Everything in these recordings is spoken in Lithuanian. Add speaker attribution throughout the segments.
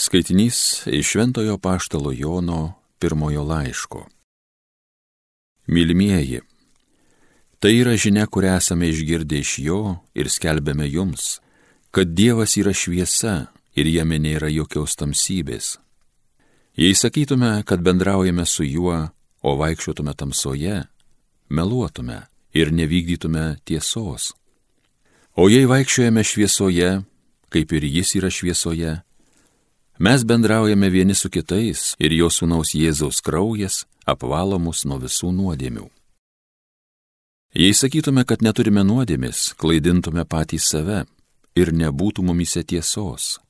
Speaker 1: Skaitinys iš Šventojo Paštalo Jono pirmojo laiško. Mylimieji, tai yra žinia, kurią esame išgirdę iš jo ir skelbėme jums, kad Dievas yra šviesa ir jame nėra jokios tamsybės. Jei sakytume, kad bendraujame su juo, o vaikščiotume tamsoje, meluotume ir nevykdytume tiesos. O jei vaikščiojame šviesoje, kaip ir jis yra šviesoje, Mes bendraujame vieni su kitais ir jo sūnaus Jėzaus kraujas apvalo mus nuo visų nuodėmių. Jei sakytume, kad neturime nuodėmis, klaidintume patys save ir nebūtų mumise tiesos.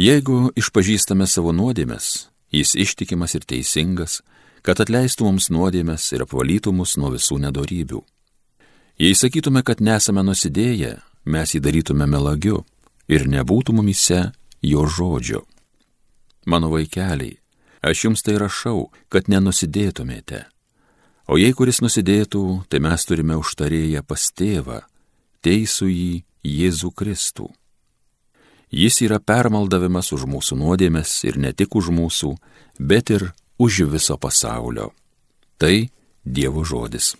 Speaker 1: Jeigu išpažįstame savo nuodėmes, jis ištikimas ir teisingas, kad atleistų mums nuodėmes ir apvalytų mus nuo visų nedorybių. Jei sakytume, kad nesame nusidėję, mes jį darytume melagiu ir nebūtų mumise jo žodžio. Mano vaikeliai, aš jums tai rašau, kad nenusidėtumėte. O jei kuris nusidėtų, tai mes turime užtarėję pas tėvą, teisų jį Jėzų Kristų. Jis yra permaldavimas už mūsų nuodėmės ir ne tik už mūsų, bet ir už viso pasaulio. Tai Dievo žodis.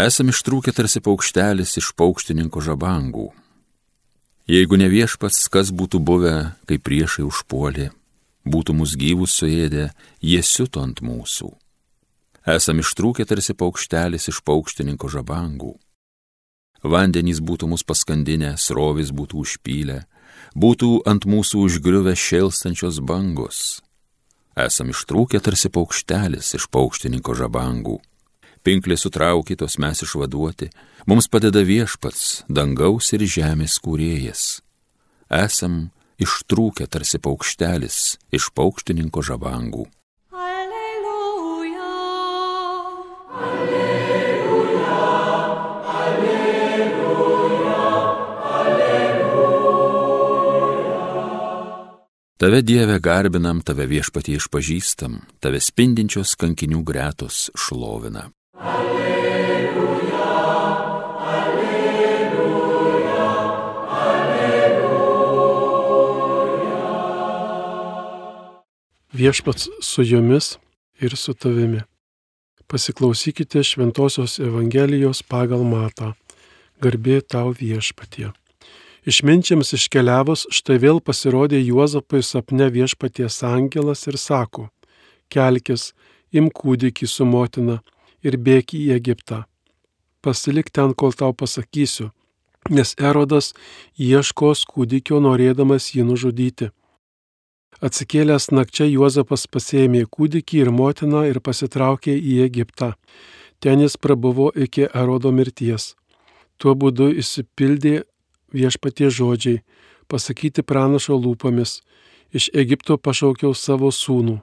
Speaker 1: Esam ištrūkę tarsi paukštelis iš paukštininko žabangų. Jeigu ne viešpats, kas būtų buvę, kai priešai užpuolė, būtų mus gyvus suėdę, jie siuto ant mūsų. Esam ištrūkę tarsi paukštelis iš paukštininko žabangų. Vandenys būtų mus paskandinę, srovis būtų užpylę, būtų ant mūsų užgriuvę šėlstančios bangos. Esam ištrūkę tarsi paukštelis iš paukštininko žabangų pinklės sutraukytos mes išvaduoti, mums padeda viešpats, dangaus ir žemės kūrėjas. Esam ištrūkę tarsi paukštelis iš paukštininko žavangų. Tave Dieve garbinam, tave viešpatie išpažįstam, tave spindinčios kankinių gretos šlovina.
Speaker 2: Viešpats su jumis ir su tavimi. Pasiklausykite Šventojios Evangelijos pagal matą. Garbė tau viešpatie. Išminčiams iškeliavus štai vėl pasirodė Juozapui sapne viešpaties angelas ir sako, kelkis, im kūdikį su motina ir bėk į Egiptą. Pasilik ten, kol tau pasakysiu, nes Erodas ieškos kūdikio norėdamas jį nužudyti. Atsikėlęs nakčia Juozapas pasėmė kūdikį ir motiną ir pasitraukė į Egiptą. Ten jis prabuvo iki Erodo mirties. Tuo būdu įsipildė viešpatie žodžiai, pasakyti pranašo lūpomis, iš Egipto pašaukiau savo sūnų.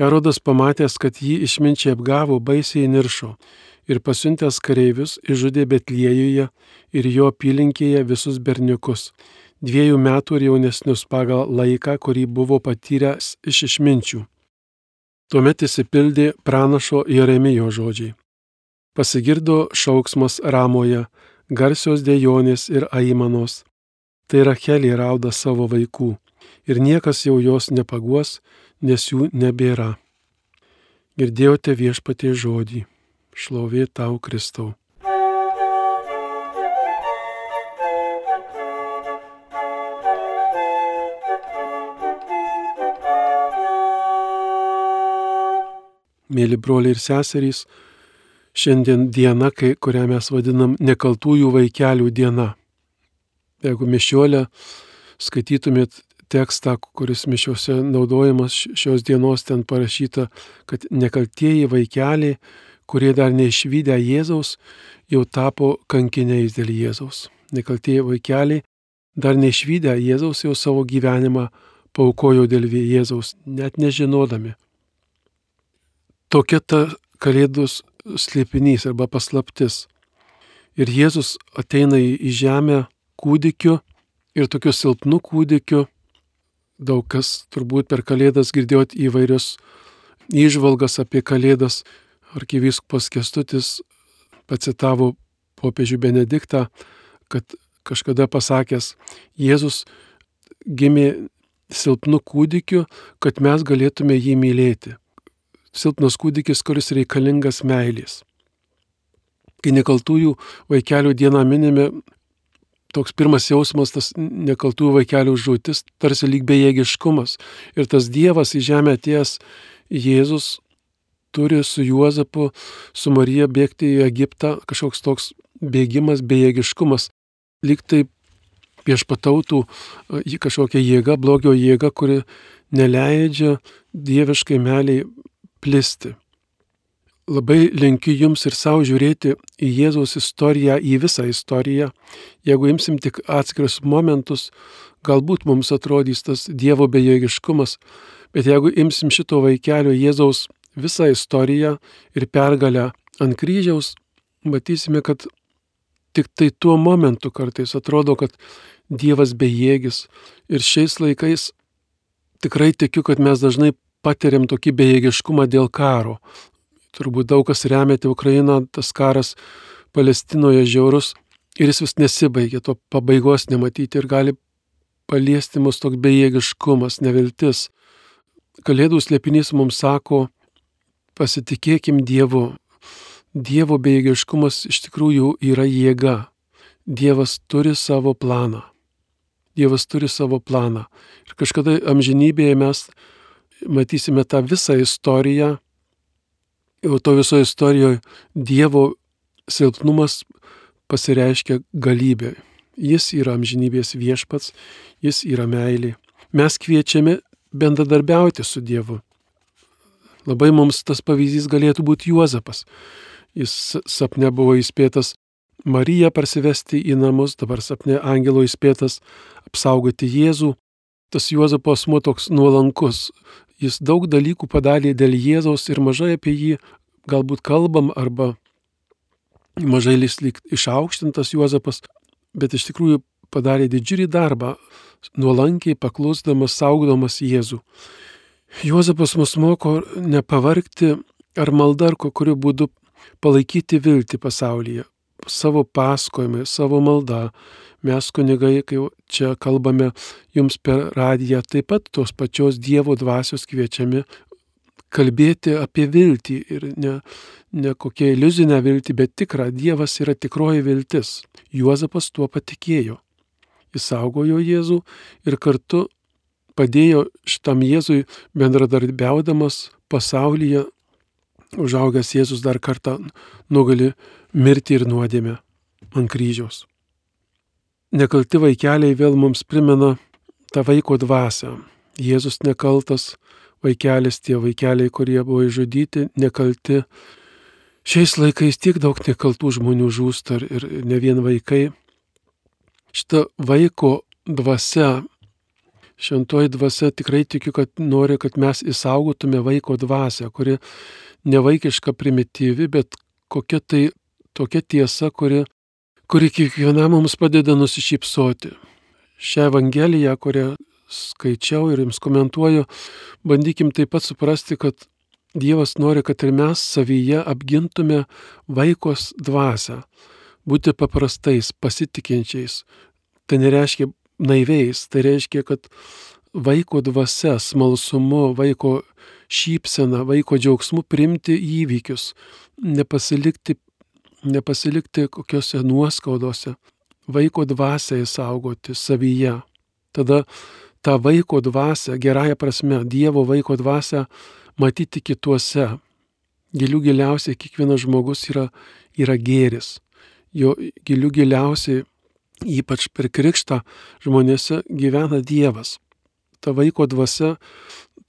Speaker 2: Erodas pamatęs, kad jį išminčiai apgavo, baisiai niršo ir pasiuntęs kareivius išžudė Betliejuje ir jo apylinkėje visus berniukus, dviejų metų ir jaunesnius pagal laiką, kurį buvo patyręs iš išminčių. Tuomet įsipildė pranašo Jeremijo žodžiai. Pasigirdo šauksmas Ramoje, garsios dėjonės ir aimanos. Tai Rachelė rauda savo vaikų ir niekas jau jos nepaguos, nes jų nebėra. Girdėjote viešpatie žodį. Šlovė tau, Kristau. Mėly broliai ir seserys, šiandien diena, kai, kurią mes vadinam nekaltųjų vaikelių diena. Jeigu mišiolę skaitytumėt tekstą, kuris mišiuose naudojamas šios dienos, ten parašyta, kad nekaltieji vaikeliai, kurie dar neišvykę Jėzaus, jau tapo kankiniais dėl Jėzaus. Nekaltieji vaikeliai, dar neišvykę Jėzaus, jau savo gyvenimą paukojo dėl Jėzaus, net nežinodami. Tokia ta Kalėdus slėpinys arba paslaptis. Ir Jėzus ateina į žemę kūdikiu ir tokiu silpnu kūdikiu daug kas turbūt per Kalėdas girdėjot įvairius įžvalgas apie Kalėdas, arkivyskupas Kestutis pacitavo popiežių Benediktą, kad kažkada pasakęs, Jėzus gimė silpnu kūdikiu, kad mes galėtume jį mylėti. Silpnas kūdikis, kuris reikalingas meilės. Kai nekaltųjų vaikelių dieną minime, toks pirmas jausmas, tas nekaltųjų vaikelių žūtis, tarsi lyg bejėgiškumas. Ir tas Dievas į žemę ties Jėzus turi su Juozapu, su Marija bėgti į Egiptą, kažkoks toks bėgimas, bejėgiškumas. Lyg tai viešpatautų į kažkokią jėgą, blogio jėgą, kuri neleidžia dieviškai meliai plisti. Labai linkiu jums ir savo žiūrėti į Jėzaus istoriją, į visą istoriją. Jeigu imsim tik atskirius momentus, galbūt mums atrodys tas Dievo bejėgiškumas, bet jeigu imsim šito vaikelio Jėzaus visą istoriją ir pergalę ant kryžiaus, matysime, kad tik tai tuo momentu kartais atrodo, kad Dievas bejėgis. Ir šiais laikais tikrai tikiu, kad mes dažnai patiriam tokį bejėgiškumą dėl karo. Turbūt daug kas remiate Ukrainą, tas karas Palestinoje žiaurus ir jis vis nesibaigia, to pabaigos nematyti ir gali paliesti mus toks bejėgiškumas, neviltis. Kalėdų slėpinys mums sako, pasitikėkim Dievu, Dievo bejėgiškumas iš tikrųjų yra jėga. Dievas turi savo planą. Dievas turi savo planą. Ir kažkada amžinybėje mes matysime tą visą istoriją. Jau to viso istorijoje Dievo silpnumas pasireiškia galybė. Jis yra amžinybės viešpats, jis yra meilė. Mes kviečiame bendradarbiauti su Dievu. Labai mums tas pavyzdys galėtų būti Juozapas jis sapne buvo įspėtas Mariją parsivesti į namus, dabar sapne angelo įspėtas apsaugoti Jėzų. Tas Juozapo asmo toks nuolankus. Jis daug dalykų padarė dėl Jėzaus ir mažai apie jį galbūt kalbam arba mažai lyg išaukštintas Juozapas, bet iš tikrųjų padarė didžiulį darbą, nuolankiai paklusdamas, saugodamas Jėzų. Juozapas mus moko nepavargti ar malda, ar kokiu būdu palaikyti viltį pasaulyje, savo pasakojimai, savo malda. Mes kunigai, kai čia kalbame jums per radiją, taip pat tos pačios Dievo dvasios kviečiami kalbėti apie viltį ir ne, ne kokią iliuzinę viltį, bet tikrą. Dievas yra tikroji viltis. Juozapas tuo patikėjo. Jis saugojo Jėzų ir kartu padėjo šitam Jėzui bendradarbiaudamas pasaulyje užaugęs Jėzus dar kartą nugali mirti ir nuodėmę ant kryžiaus. Nekalti vaikeliai vėl mums primena tą vaiko dvasę. Jėzus nekaltas vaikelis, tie vaikeliai, kurie buvo išžudyti, nekalti. Šiais laikais tiek daug nekaltų žmonių žūsta ir ne vien vaikai. Šitą vaiko dvasia Šventoji dvasia tikrai tikiu, kad nori, kad mes įsaugotume vaiko dvasę, kuri nevaikiška primityvi, bet kokia tai tokia tiesa, kuri, kuri kiekvienam mums padeda nusišypsoti. Šią Evangeliją, kurią skaičiau ir jums komentuoju, bandykim taip pat suprasti, kad Dievas nori, kad ir mes savyje apgintume vaikos dvasę, būti paprastais, pasitikinčiais. Tai nereiškia naiviais. Tai reiškia, kad vaiko dvasia, smalsumu, vaiko šypsena, vaiko džiaugsmu primti įvykius, nepasilikti, nepasilikti kokiuose nuoskaudose, vaiko dvasią įsaugoti savyje. Tada tą vaiko dvasią, gerąją prasme, Dievo vaiko dvasią matyti kituose. Gilių giliausiai kiekvienas žmogus yra, yra gėris. Jo gilių giliausiai ypač per krikštą žmonėse gyvena Dievas. Ta vaiko dvasia,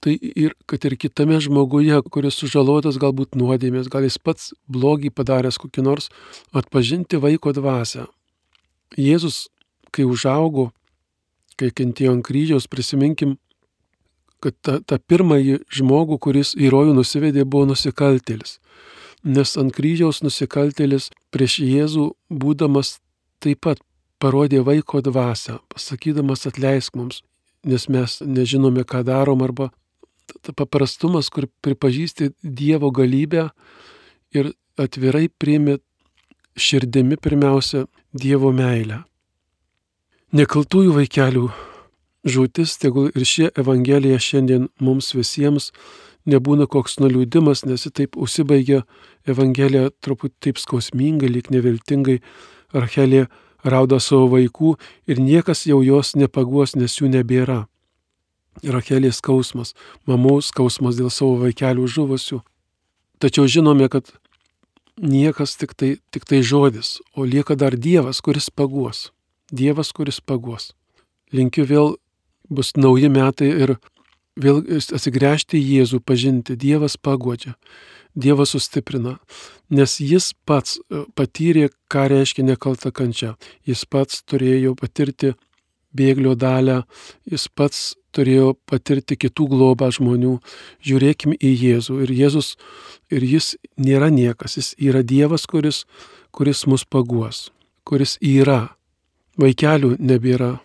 Speaker 2: tai ir kad ir kitame žmoguje, kuris sužalotas galbūt nuodėmės, gal jis pats blogį padaręs kokį nors, atpažinti vaiko dvasę. Jėzus, kai užaugo, kai kentėjo ant kryžiaus, prisiminkim, kad tą, tą pirmąjį žmogų, kuris į rojų nusivedė, buvo nusikaltėlis. Nes ant kryžiaus nusikaltėlis prieš Jėzų būdamas taip pat parodė vaiko dvasę, pasakydamas atleisk mums, nes mes nežinome, ką darom, arba paprastumas, kur pripažįsti Dievo galybę ir atvirai priimi širdimi pirmiausia Dievo meilę. Nekaltųjų vaikelių žūtis, tegul ir ši Evangelija šiandien mums visiems nebūna koks nuliūdimas, nes ji taip užsibaigia Evangelija truputį taip skausmingai, lyg neviltingai. Rachelė rauda savo vaikų ir niekas jau jos nepaguos, nes jų nebėra. Rachelės skausmas, mamų skausmas dėl savo vaikelių žuvusių. Tačiau žinome, kad niekas tik tai, tik tai žodis, o lieka dar Dievas, kuris paguos. Dievas, kuris paguos. Linkiu vėl bus nauji metai ir vėl atsigręžti į Jėzų, pažinti. Dievas pagodžia, Dievas sustiprina, nes jis pats e, patyrė, ką reiškia nekalta kančia. Jis pats turėjo patirti bėglio dalę, jis pats turėjo patirti kitų globą žmonių. Žiūrėkime į Jėzų. Ir Jėzus, ir jis nėra niekas, jis yra Dievas, kuris, kuris mus paguos, kuris yra. Vaikelių nebėra,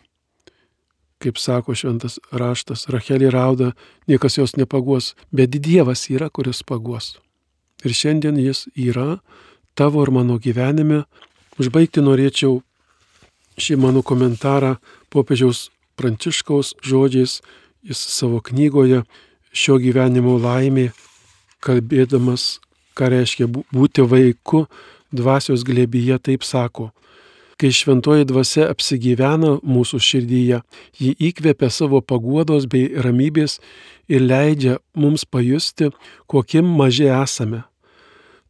Speaker 2: kaip sako šventas raštas, Rachelį rauda, niekas jos nepaguos, bet Dievas yra, kuris paguos. Ir šiandien jis yra tavo ir mano gyvenime. Užbaigti norėčiau šį mano komentarą popiežiaus Pranciškaus žodžiais, jis savo knygoje šio gyvenimo laimė, kalbėdamas, ką reiškia būti vaiku, dvasios glėbyje, taip sako, Kai šventoji dvasia apsigyvena mūsų širdyje, ji įkvepia savo paguodos bei ramybės ir leidžia mums pajusti, kokie maži esame.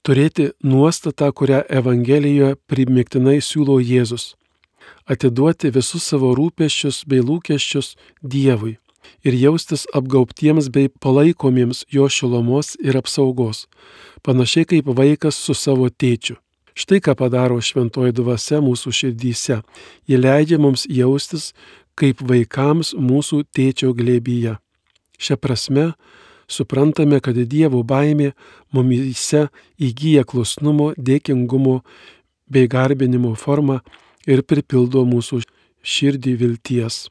Speaker 2: Turėti nuostatą, kurią Evangelijoje primiktinai siūlo Jėzus. Atiduoti visus savo rūpeščius bei lūkesčius Dievui ir jaustis apgaubtiems bei palaikomiems jo šilumos ir apsaugos, panašiai kaip vaikas su savo tėčiu. Štai ką padaro šventoji dvasia mūsų širdyse. Ji leidžia mums jaustis kaip vaikams mūsų tėčio glėbyje. Šią prasme suprantame, kad Dievo baimė mumyse įgyja klusnumo, dėkingumo bei garbinimo formą ir pripildo mūsų širdį vilties.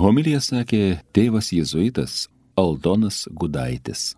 Speaker 1: Homilija sakė tėvas jėzuitas Aldonas Gudaitis.